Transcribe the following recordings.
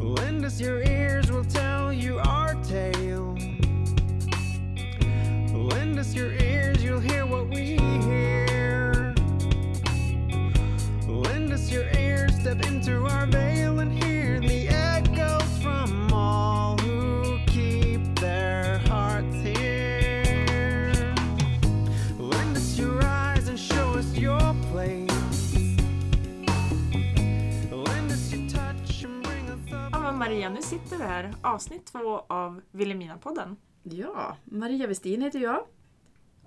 Lend us your ears, we'll tell you our tale. Lend us your ears, you'll hear what we hear. Lend us your ears, step into our veil and hear sitter vi här. Avsnitt två av Vilhelmina-podden. Ja, Maria Westin heter jag.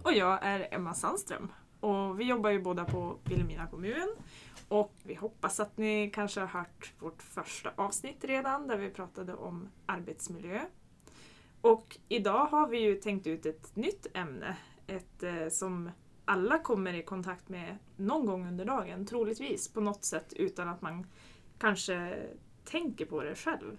Och jag är Emma Sandström. Och vi jobbar ju båda på Vilhelmina kommun. Och vi hoppas att ni kanske har hört vårt första avsnitt redan där vi pratade om arbetsmiljö. Och idag har vi ju tänkt ut ett nytt ämne. Ett eh, som alla kommer i kontakt med någon gång under dagen, troligtvis på något sätt utan att man kanske tänker på det själv.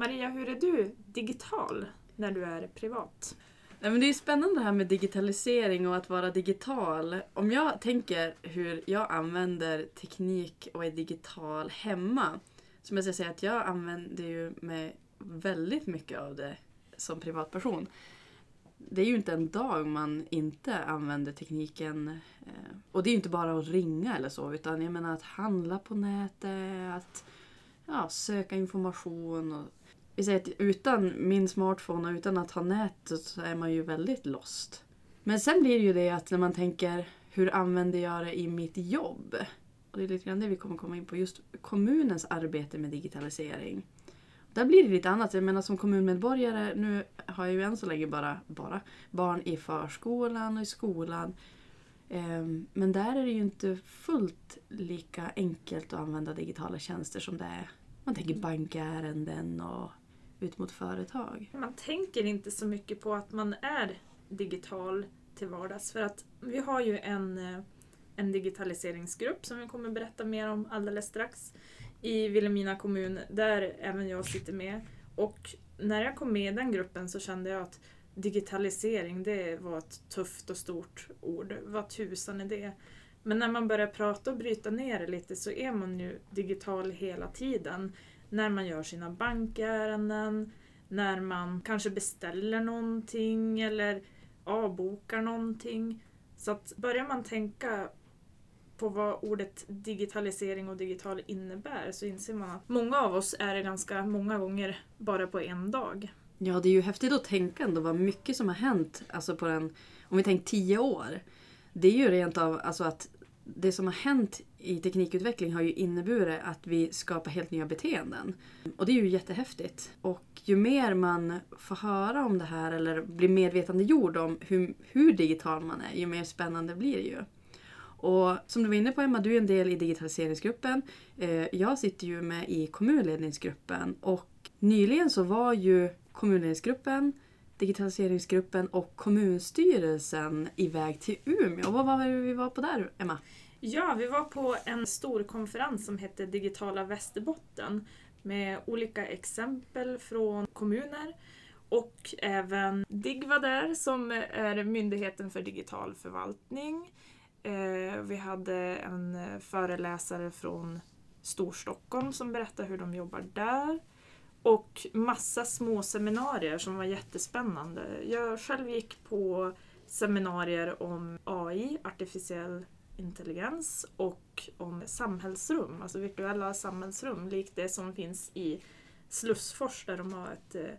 Maria, hur är du digital när du är privat? Nej, men det är spännande det här med digitalisering och att vara digital. Om jag tänker hur jag använder teknik och är digital hemma. Så måste jag säga att jag använder ju mig väldigt mycket av det som privatperson. Det är ju inte en dag man inte använder tekniken. Eh, och det är ju inte bara att ringa eller så utan jag menar att handla på nätet, att ja, söka information och vi säger att utan min smartphone och utan att ha nätet så är man ju väldigt lost. Men sen blir det ju det att när man tänker hur använder jag det i mitt jobb? Och det är lite grann det vi kommer komma in på. Just kommunens arbete med digitalisering. Där blir det lite annat. Jag menar som kommunmedborgare, nu har jag ju än så länge bara, bara barn i förskolan och i skolan. Ehm, Men där är det ju inte fullt lika enkelt att använda digitala tjänster som det är. Man tänker bankärenden och ut mot företag. Man tänker inte så mycket på att man är digital till vardags för att vi har ju en, eh, en digitaliseringsgrupp som vi kommer berätta mer om alldeles strax i Vilhelmina kommun där även jag sitter med. Och när jag kom med i den gruppen så kände jag att digitalisering det var ett tufft och stort ord. Vad tusan är det? Men när man börjar prata och bryta ner det lite så är man ju digital hela tiden. När man gör sina bankärenden, när man kanske beställer någonting eller avbokar någonting. Så att börjar man tänka på vad ordet digitalisering och digital innebär så inser man att många av oss är det ganska många gånger bara på en dag. Ja, det är ju häftigt att tänka ändå vad mycket som har hänt alltså på den, om vi tänker tio år. Det är ju rent av alltså att det som har hänt i teknikutveckling har ju inneburit att vi skapar helt nya beteenden. Och det är ju jättehäftigt. Och ju mer man får höra om det här eller blir medvetandegjord om hur, hur digital man är, ju mer spännande blir det ju. Och som du var inne på Emma, du är en del i digitaliseringsgruppen. Eh, jag sitter ju med i kommunledningsgruppen och nyligen så var ju kommunledningsgruppen, digitaliseringsgruppen och kommunstyrelsen iväg till Umeå. Vad var det vi var på där Emma? Ja, vi var på en stor konferens som hette Digitala Västerbotten med olika exempel från kommuner och även DIGG var där som är Myndigheten för digital förvaltning. Eh, vi hade en föreläsare från Storstockholm som berättade hur de jobbar där. Och massa små seminarier som var jättespännande. Jag själv gick på seminarier om AI, artificiell intelligens och om samhällsrum, alltså virtuella samhällsrum likt det som finns i Slussfors där de har ett, eh,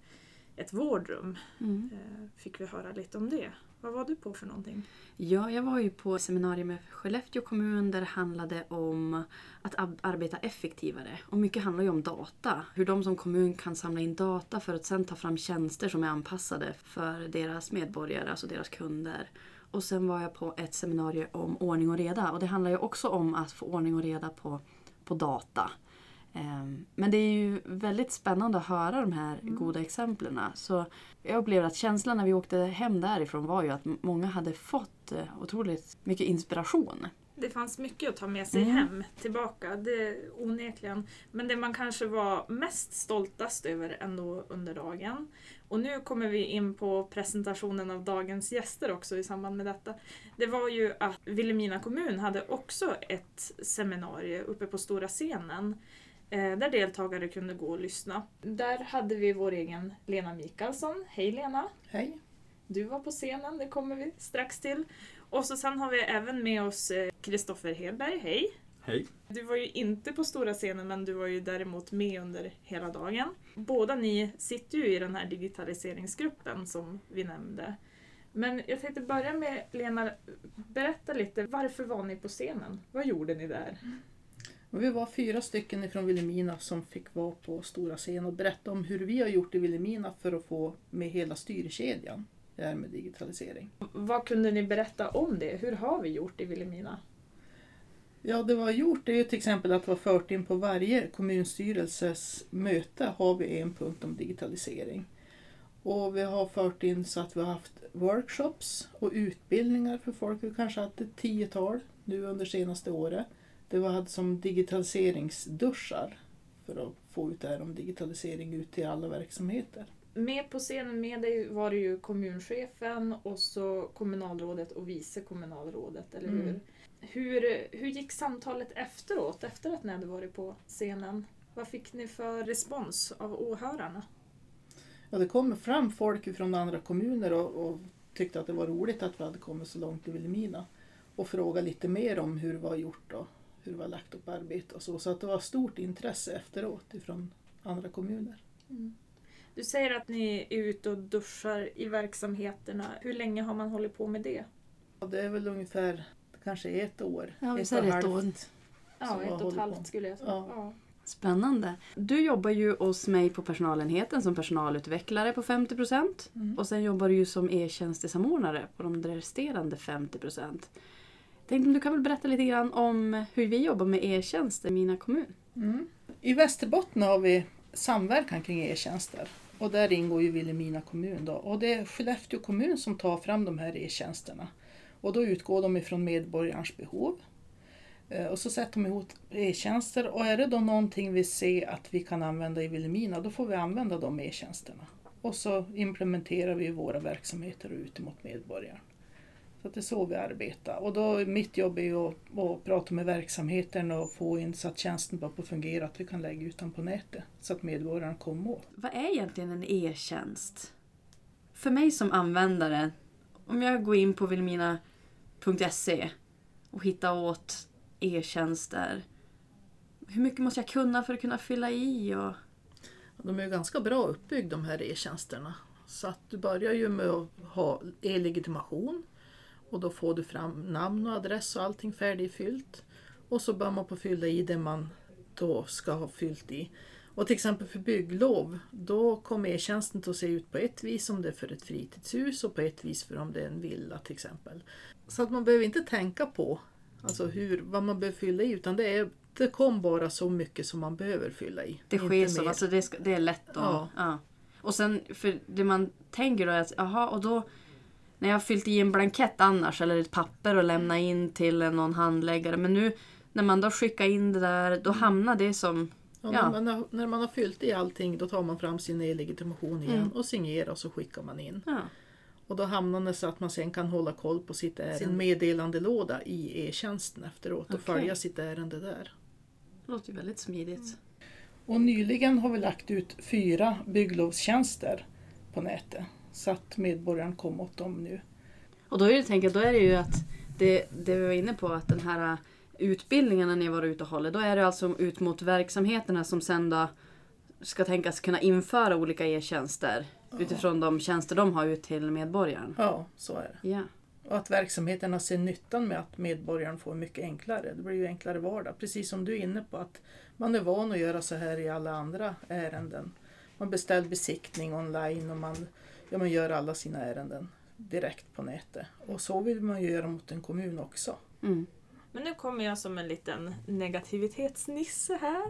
ett vårdrum. Eh, Fick vi höra lite om det. Vad var du på för någonting? Ja, jag var ju på seminarium med Skellefteå kommun där det handlade om att arbeta effektivare. Och mycket handlar ju om data. Hur de som kommun kan samla in data för att sen ta fram tjänster som är anpassade för deras medborgare, alltså deras kunder. Och sen var jag på ett seminarium om ordning och reda. Och det handlar ju också om att få ordning och reda på, på data. Ehm, Men det är ju väldigt spännande att höra de här goda exemplen. Så jag upplevde att känslan när vi åkte hem därifrån var ju att många hade fått eh, otroligt mycket inspiration. Det fanns mycket att ta med sig Mm. hem tillbaka, det onekligen. Men det man kanske var mest stoltast över ändå under dagen. Och nu kommer vi in på presentationen av dagens gäster också i samband med detta. Det var ju att Vilhelmina kommun hade också ett seminarium uppe på stora scenen eh, där deltagare kunde gå och lyssna. Där hade vi vår egen Lena Mikaelsson. Hej Lena! Hej. Du var på scenen, det kommer vi strax till. Och så sen har vi även med oss Kristoffer Hedberg, hej! Hej. Du var ju inte på stora scenen men du var ju däremot med under hela dagen. Båda ni sitter ju i den här digitaliseringsgruppen som vi nämnde. Men jag tänkte börja med Lena, berätta lite, varför var ni på scenen? Vad gjorde ni där? Och vi var fyra stycken från Vilhelmina som fick vara på stora scen och berätta om hur vi har gjort i Vilhelmina för att få med hela styrkedjan här med digitalisering. Vad kunde ni berätta om det? Hur har vi gjort i Vilhelmina? Ja, det vi har gjort är ju till exempel att vi har fört in på varje kommunstyrelses möte har vi en punkt om digitalisering. Och vi har fört in så att vi har haft workshops och utbildningar för folk. Vi kanske haft ett tiotal nu under senaste året. Det vi hade som digitaliseringsduschar för att få ut det här om digitalisering ut till alla verksamheter. Med på scenen med dig var det ju kommunchefen och så kommunalrådet och vice kommunalrådet, eller hur? Mm. Hur, hur gick samtalet efteråt, efter att ni hade varit på scenen? Vad fick ni för respons av åhörarna? Ja, det kom fram folk från andra kommuner och, och tyckte att det var roligt att vi hade kommit så långt i Vilhelmina. Och frågade lite mer om hur det var gjort och hur det var lagt upp arbete och så. Så att det var stort intresse efteråt ifrån andra kommuner. Du säger att ni är ute och duschar i verksamheterna. Hur länge har man hållit på med det? Och det är väl ungefär kanske ett år. Ja, vi ett och ett år. halvt. Ja, Så ett och ett halvt på. skulle jag säga. Ja. Ja. Spännande. Du jobbar ju hos mig på personalenheten som personalutvecklare på 50% Mm. och sen jobbar du ju som e-tjänstesamordnare på de resterande 50%. Tänkte om du kan väl berätta lite grann om hur vi jobbar med e-tjänster i mina kommun? Mm. I Västerbotten har vi samverkan kring e-tjänster. Och där ingår ju Vilhelmina kommun. Då. Och det är Skellefteå kommun som tar fram de här e-tjänsterna. Och då utgår de ifrån medborgarens behov. Eh, och så sätter de ihop e-tjänster och är det då någonting vi ser att vi kan använda i Vilhelmina då får vi använda de e-tjänsterna. Och så implementerar vi våra verksamheter ut mot medborgaren. Så att det är så vi arbetar. Och då, mitt jobb är ju att, att prata med verksamheten och få in så att tjänsten bara får fungera, att vi kan lägga ut den på nätet så att medborgaren kommer åt. Vad är egentligen en e-tjänst? För mig som användare, om jag går in på vilmina.se och hittar åt e-tjänster. Hur mycket måste jag kunna för att kunna fylla i? Och... De är ju ganska bra uppbyggda de här e-tjänsterna. Så att du börjar ju med att ha e-legitimation och då får du fram namn och adress och allting färdigfyllt. Och så bör man på fylla i det man då ska ha fyllt i. Och till exempel för bygglov, då kommer e-tjänsten att se ut på ett vis om det är för ett fritidshus och på ett vis för om det är en villa till exempel. Så att man behöver inte tänka på alltså hur, vad man behöver fylla i utan det, är, det kom bara så mycket som man behöver fylla i. Det sker så, alltså det, ska, det är lätt att... Ja. Ja. Och sen, för det man tänker då är att, jaha, och då när jag har fyllt i en blankett annars eller ett papper och lämnat in till någon handläggare. Men nu när man då skickar in det där, då hamnar det som... Ja, Ja. När, man har, när man har fyllt i allting då tar man fram sin e-legitimation igen Mm. och signerar och så skickar man in. Ja. Och då hamnar det så att man sen kan hålla koll på sitt ärende, sin meddelandelåda i e-tjänsten efteråt och Okej. följa sitt ärende där. Det låter ju väldigt smidigt. Och nyligen har vi lagt ut fyra bygglovstjänster på nätet så att medborgaren kommer åt dem nu. Och då är det, tänker då är det ju att det, det vi var inne på att den här utbildningarna ni var ute och håller, då är det alltså ut mot verksamheterna som sen då ska tänkas kunna införa olika e-tjänster utifrån de tjänster de har ut till medborgaren. Ja, så är det. Ja. Och att verksamheterna ser nyttan med att medborgaren får mycket enklare. Det blir ju enklare vardag. Precis som du är inne på att man är van att göra så här i alla andra ärenden. Man beställer besiktning online och man, ja, man gör alla sina ärenden direkt på nätet. Och så vill man ju göra mot en kommun också. Mm. Men nu kommer jag som en liten negativitetsnisse här.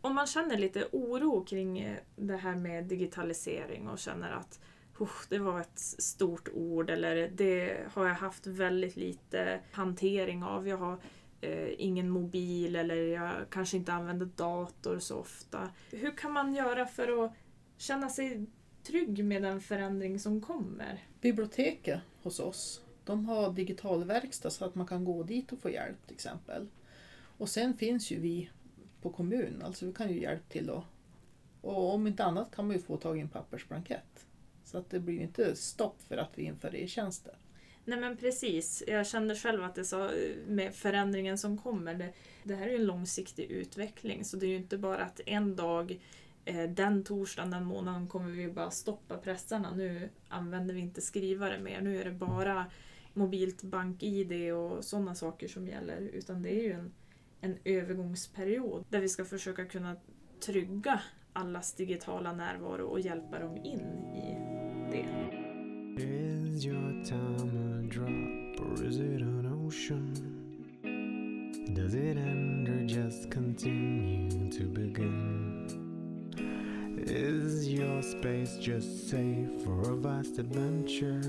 Om man känner lite oro kring eh, det här med digitalisering och känner att "Usch, det var ett stort ord eller det har jag haft väldigt lite hantering av. Jag har eh, ingen mobil eller jag kanske inte använder dator så ofta. Hur kan man göra för att känna sig trygg med den förändring som kommer? Biblioteket hos oss, de har digital verkstad så att man kan gå dit och få hjälp till exempel. Och sen finns ju vi på kommunen. Alltså vi kan ju hjälpa till då. Och om inte annat kan man ju få tag i en pappersblankett. Så att det blir ju inte stopp för att vi inför e-tjänster. Nej men precis. Jag kände själv att det så med förändringen som kommer. Det, det här är ju en långsiktig utveckling så det är ju inte bara att en dag Eh, den torsdagen, den månaden kommer vi bara stoppa pressarna. Nu använder vi inte skrivare mer. Nu är det bara mobilt bank-id och sådana saker som gäller. Utan det är ju en, en övergångsperiod där vi ska försöka kunna trygga allas digitala närvaro och hjälpa dem in i det. Is your time a drop or is it an ocean? Does it end or just continue to begin? Is your space just safe for a vast adventure?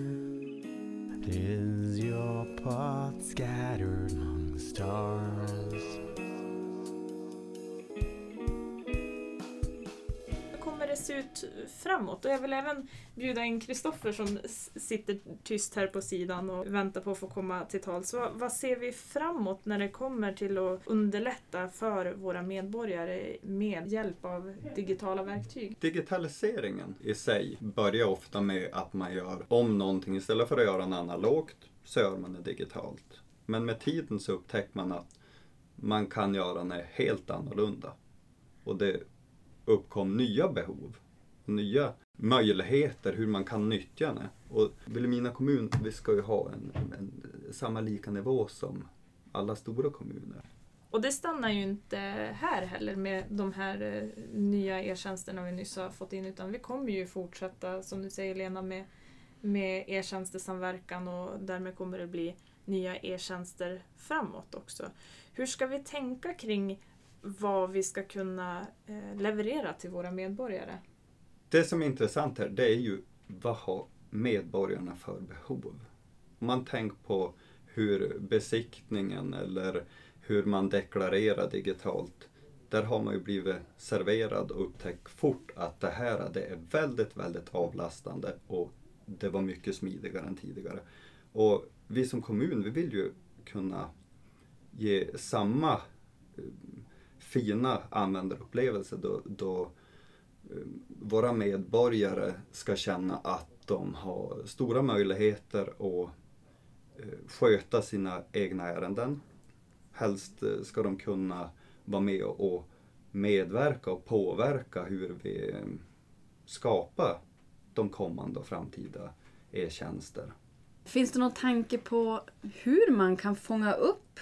Is your path scattered among the stars? Se ut framåt? Och jag vill även bjuda in Kristoffer som sitter tyst här på sidan och väntar på att få komma till tals. Vad, vad ser vi framåt när det kommer till att underlätta för våra medborgare med hjälp av digitala verktyg? Digitaliseringen i sig börjar ofta med att man gör om någonting. Istället för att göra något analogt så gör man det digitalt. Men med tiden så upptäcker man att man kan göra det helt annorlunda. Och det uppkom nya behov, nya möjligheter hur man kan nyttja det. Och Vilhelmina kommun, vi ska ju ha en, en, samma lika nivå som alla stora kommuner. Och det stannar ju inte här heller med de här eh, nya e-tjänsterna vi nyss har fått in utan vi kommer ju fortsätta, som du säger Lena, med, med e-tjänstesamverkan och därmed kommer det bli nya e-tjänster framåt också. Hur ska vi tänka kring vad vi ska kunna eh, leverera till våra medborgare? Det som är intressant här, det är ju vad har medborgarna för behov? Om man tänker på hur besiktningen eller hur man deklarerar digitalt, där har man ju blivit serverad och upptäckt fort att det här det är väldigt, väldigt avlastande och det var mycket smidigare än tidigare. Och vi som kommun, vi vill ju kunna ge samma eh, fina användarupplevelser då, då eh, våra medborgare ska känna att de har stora möjligheter att eh, sköta sina egna ärenden. Helst eh, ska de kunna vara med och medverka och påverka hur vi skapar de kommande och framtida e-tjänster. Finns det någon tanke på hur man kan fånga upp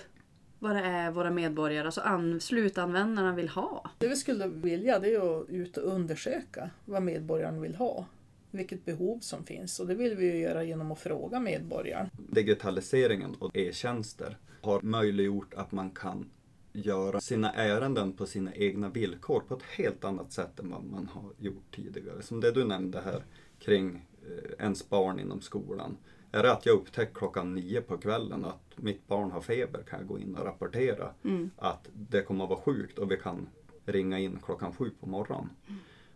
vad det är våra medborgare, alltså an- slutanvändarna vill ha? Det vi skulle vilja det är att ut och undersöka vad medborgaren vill ha. Vilket behov som finns och det vill vi ju göra genom att fråga medborgaren. Digitaliseringen och e-tjänster har möjliggjort att man kan göra sina ärenden på sina egna villkor på ett helt annat sätt än vad man har gjort tidigare. Som det du nämnde här kring eh, ens barn inom skolan. Är det att jag upptäcker klockan nio på kvällen att mitt barn har feber kan jag gå in och rapportera att det kommer att vara sjukt och vi kan ringa in klockan sju på morgonen.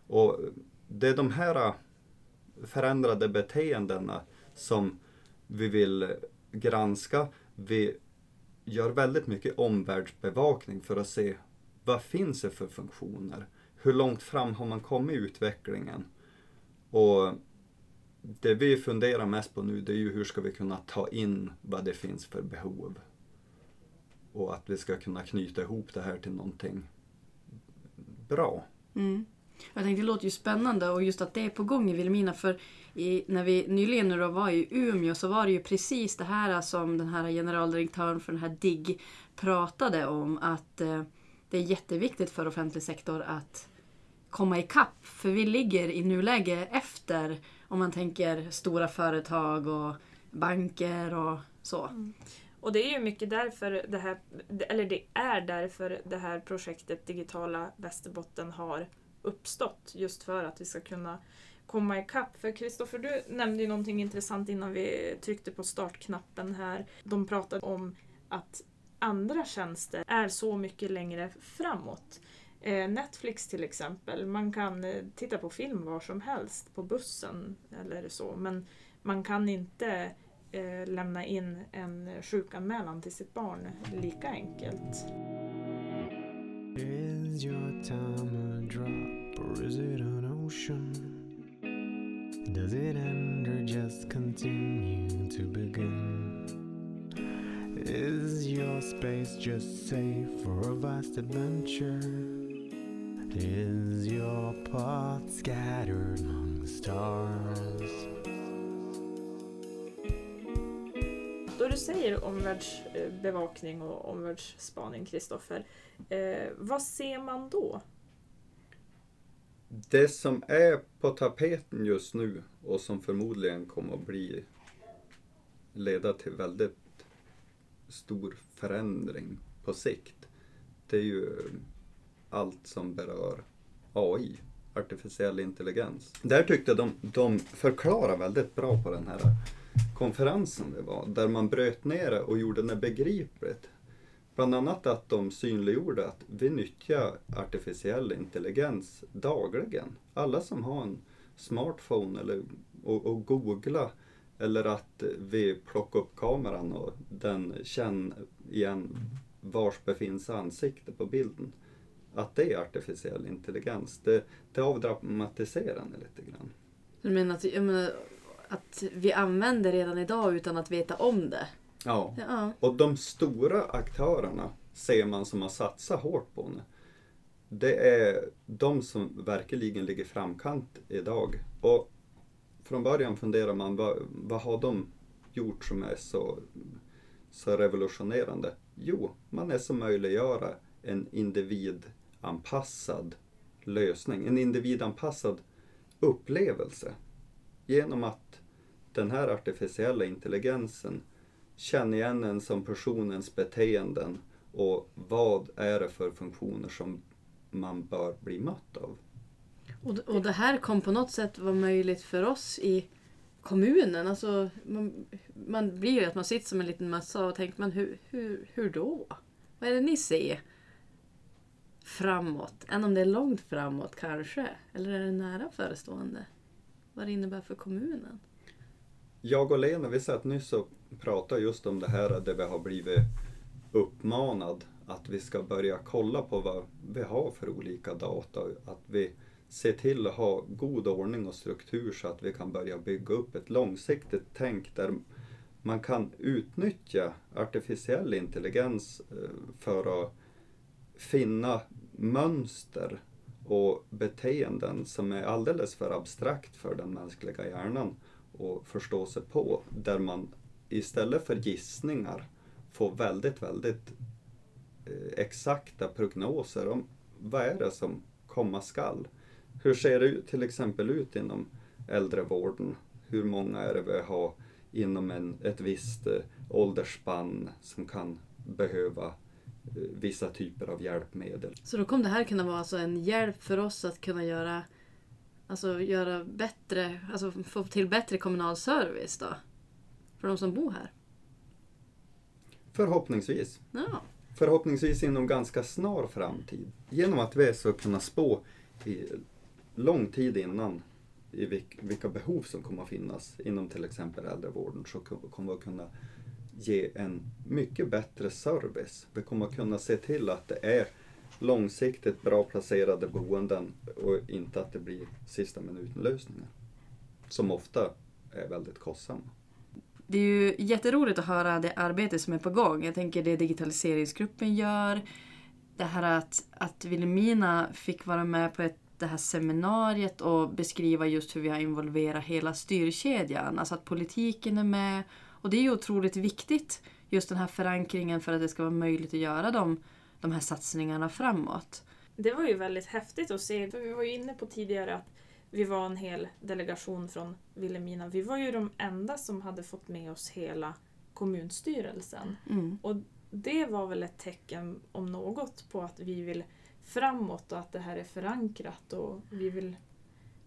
Och det är de här förändrade beteendena som vi vill granska. Vi gör väldigt mycket omvärldsbevakning för att se vad finns det för funktioner? Hur långt fram har man kommit i utvecklingen? Och det vi funderar mest på nu det är ju hur ska vi kunna ta in vad det finns för behov. Och att vi ska kunna knyta ihop det här till någonting bra. Mm. Jag tänkte det låter ju spännande och just att det är på gång i Vilhelmina för i, när vi nyligen nu då var i Umeå så var det ju precis det här som den här generaldirektören för den här DIGG pratade om att eh, det är jätteviktigt för offentlig sektor att komma ikapp för vi ligger i nuläge efter om man tänker stora företag och banker och så. Mm. Och det är ju mycket därför det här, eller det är därför det här projektet Digitala Västerbotten har uppstått. Just för att vi ska kunna komma ikapp. För Kristoffer, du nämnde ju någonting intressant innan vi tryckte på startknappen här. De pratade om att andra tjänster är så mycket längre framåt. Eh, Netflix till exempel, man kan eh, titta på film var som helst på bussen eller så. Men man kan inte eh, lämna in en sjukanmälan till sitt barn lika enkelt. Is Is your time a drop or is it an ocean? Does it end or just continue to begin? Is your space just safe for a vast adventure? Is your path scattered among the stars? Då du säger omvärldsbevakning och omvärldsspaning, Kristoffer, eh, vad ser man då? Det som är på tapeten just nu och som förmodligen kommer att bli leda till väldigt stor förändring på sikt. Det är ju allt som berör AI, artificiell intelligens. Där tyckte jag de, de förklarar väldigt bra på den här konferensen det var, där man bröt ner det och gjorde det begripligt. Bland annat att de synliggjorde att vi nyttjar artificiell intelligens dagligen. Alla som har en smartphone eller, och, och googla eller att vi plockar upp kameran och den känner igen vars befinns ansikte på bilden. Att det är artificiell intelligens. Det, det avdramatiserar det lite grann. Du menar att, menar att vi använder redan idag utan att veta om det? Ja. Ja. Och de stora aktörerna ser man som har satsat hårt på det. Det är de som verkligen ligger framkant idag. Och från början funderar man, vad, vad har de gjort som är så, så revolutionerande? Jo, man är som möjliggöra en individanpassad lösning, en individanpassad upplevelse. Genom att den här artificiella intelligensen känner igen en som personens beteenden och vad är det för funktioner som man bör bli mött av. Och, och det här kom på något sätt vara möjligt för oss i kommunen. Alltså, man, man blir ju att man sitter som en liten mössa och tänker men hur, hur, hur då? Vad är det ni ser? Framåt? Än om det är långt framåt kanske? Eller är det nära förestående? Vad det innebär för kommunen? Jag och Lena, vi satt nyss och pratade just om det här där vi har blivit uppmanad att vi ska börja kolla på vad vi har för olika data. Att vi ser till att ha god ordning och struktur så att vi kan börja bygga upp ett långsiktigt tänk där man kan utnyttja artificiell intelligens eh, för att finna mönster och beteenden som är alldeles för abstrakt för den mänskliga hjärnan att förstå sig på. Där man istället för gissningar får väldigt, väldigt eh, exakta prognoser om vad är det som komma skall. Hur ser det till exempel ut inom äldrevården? Hur många är det vi har inom en, ett visst eh, åldersspann som kan behöva vissa typer av hjälpmedel? Så då kommer det här kunna vara alltså en hjälp för oss att kunna göra, alltså göra bättre, alltså få till bättre kommunal service då? För de som bor här? Förhoppningsvis. Ja. Förhoppningsvis inom ganska snar framtid. Genom att vi ska kunna spå i lång tid innan i vilk, vilka behov som kommer att finnas inom till exempel äldrevården så ko- kommer vi att kunna ge en mycket bättre service. Vi kommer att kunna se till att det är långsiktigt bra placerade boenden och inte att det blir sista minuten lösningar. Som ofta är väldigt kostsamma. Det är ju jätteroligt att höra det arbete som är på gång. Jag tänker det digitaliseringsgruppen gör. Det här att, att Vilhelmina fick vara med på ett, det här seminariet och beskriva just hur vi har involverat hela styrkedjan. Alltså att politiken är med. Och det är ju otroligt viktigt, just den här förankringen för att det ska vara möjligt att göra de, de här satsningarna framåt. Det var ju väldigt häftigt att se. För vi var ju inne på tidigare att vi var en hel delegation från Vilhelmina. Vi var ju de enda som hade fått med oss hela kommunstyrelsen. Mm. Och det var väl ett tecken om något på att vi vill framåt och att det här är förankrat och vi vill,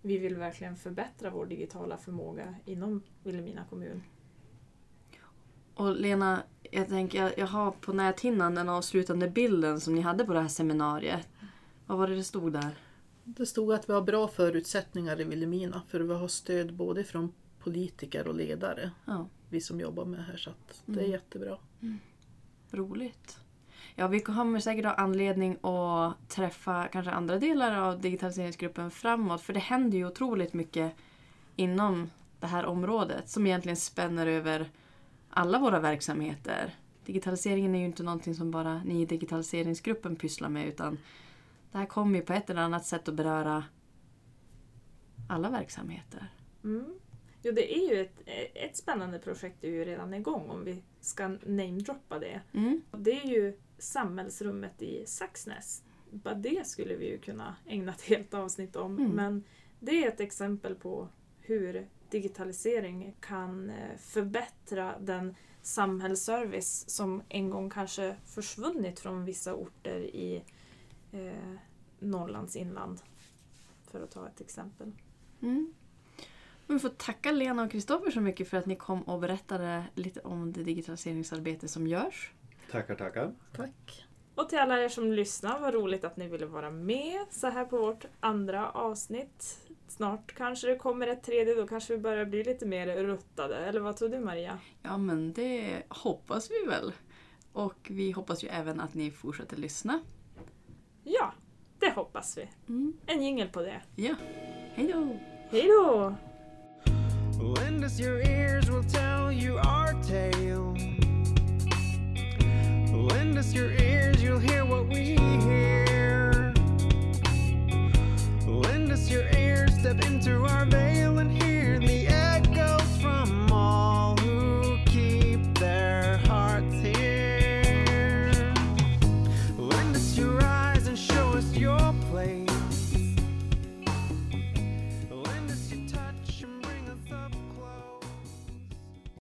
vi vill verkligen förbättra vår digitala förmåga inom Vilhelmina kommun. Och Lena, jag tänker, jag, har på näthinnan den avslutande bilden som ni hade på det här seminariet. Vad var det det stod där? Det stod att vi har bra förutsättningar i Vilhelmina för vi har stöd både från politiker och ledare. Ja, Vi som jobbar med det här så att det är Mm. jättebra. roligt. Ja, vi kommer säkert ha anledning att träffa kanske andra delar av digitaliseringsgruppen framåt. För det händer ju otroligt mycket inom det här området som egentligen spänner över alla våra verksamheter. Digitaliseringen är ju inte någonting som bara ni i digitaliseringsgruppen pysslar med utan det här kommer ju på ett eller annat sätt att beröra alla verksamheter. Mm. Jo, det är ju ett, ett spännande projekt är ju redan igång om vi ska namedroppa det. Mm. Det är ju samhällsrummet i Saxnäs. Bara det skulle vi ju kunna ägna ett helt avsnitt om. Mm. Men det är ett exempel på hur digitalisering kan eh, förbättra den samhällsservice som en gång kanske försvunnit från vissa orter i eh, Norrlands inland. För att ta ett exempel. Mm. Vi får tacka Lena och Kristoffer så mycket för att ni kom och berättade lite om det digitaliseringsarbete som görs. Tackar, tackar. Tack. Och till alla er som lyssnar, vad roligt att ni ville vara med så här på vårt andra avsnitt. Snart kanske det kommer ett tredje, då kanske vi börjar bli lite mer ruttade. Eller vad tror du Maria? Ja, men det hoppas vi väl. Och vi hoppas ju även att ni fortsätter lyssna. Ja, det hoppas vi. Mm. En jingel på det. Ja, hej då! Hej då! Lend us your ears, we'll tell you our tale. Lend us your ears, you'll hear what we hear. Lend us your ear, step into our veil and hear.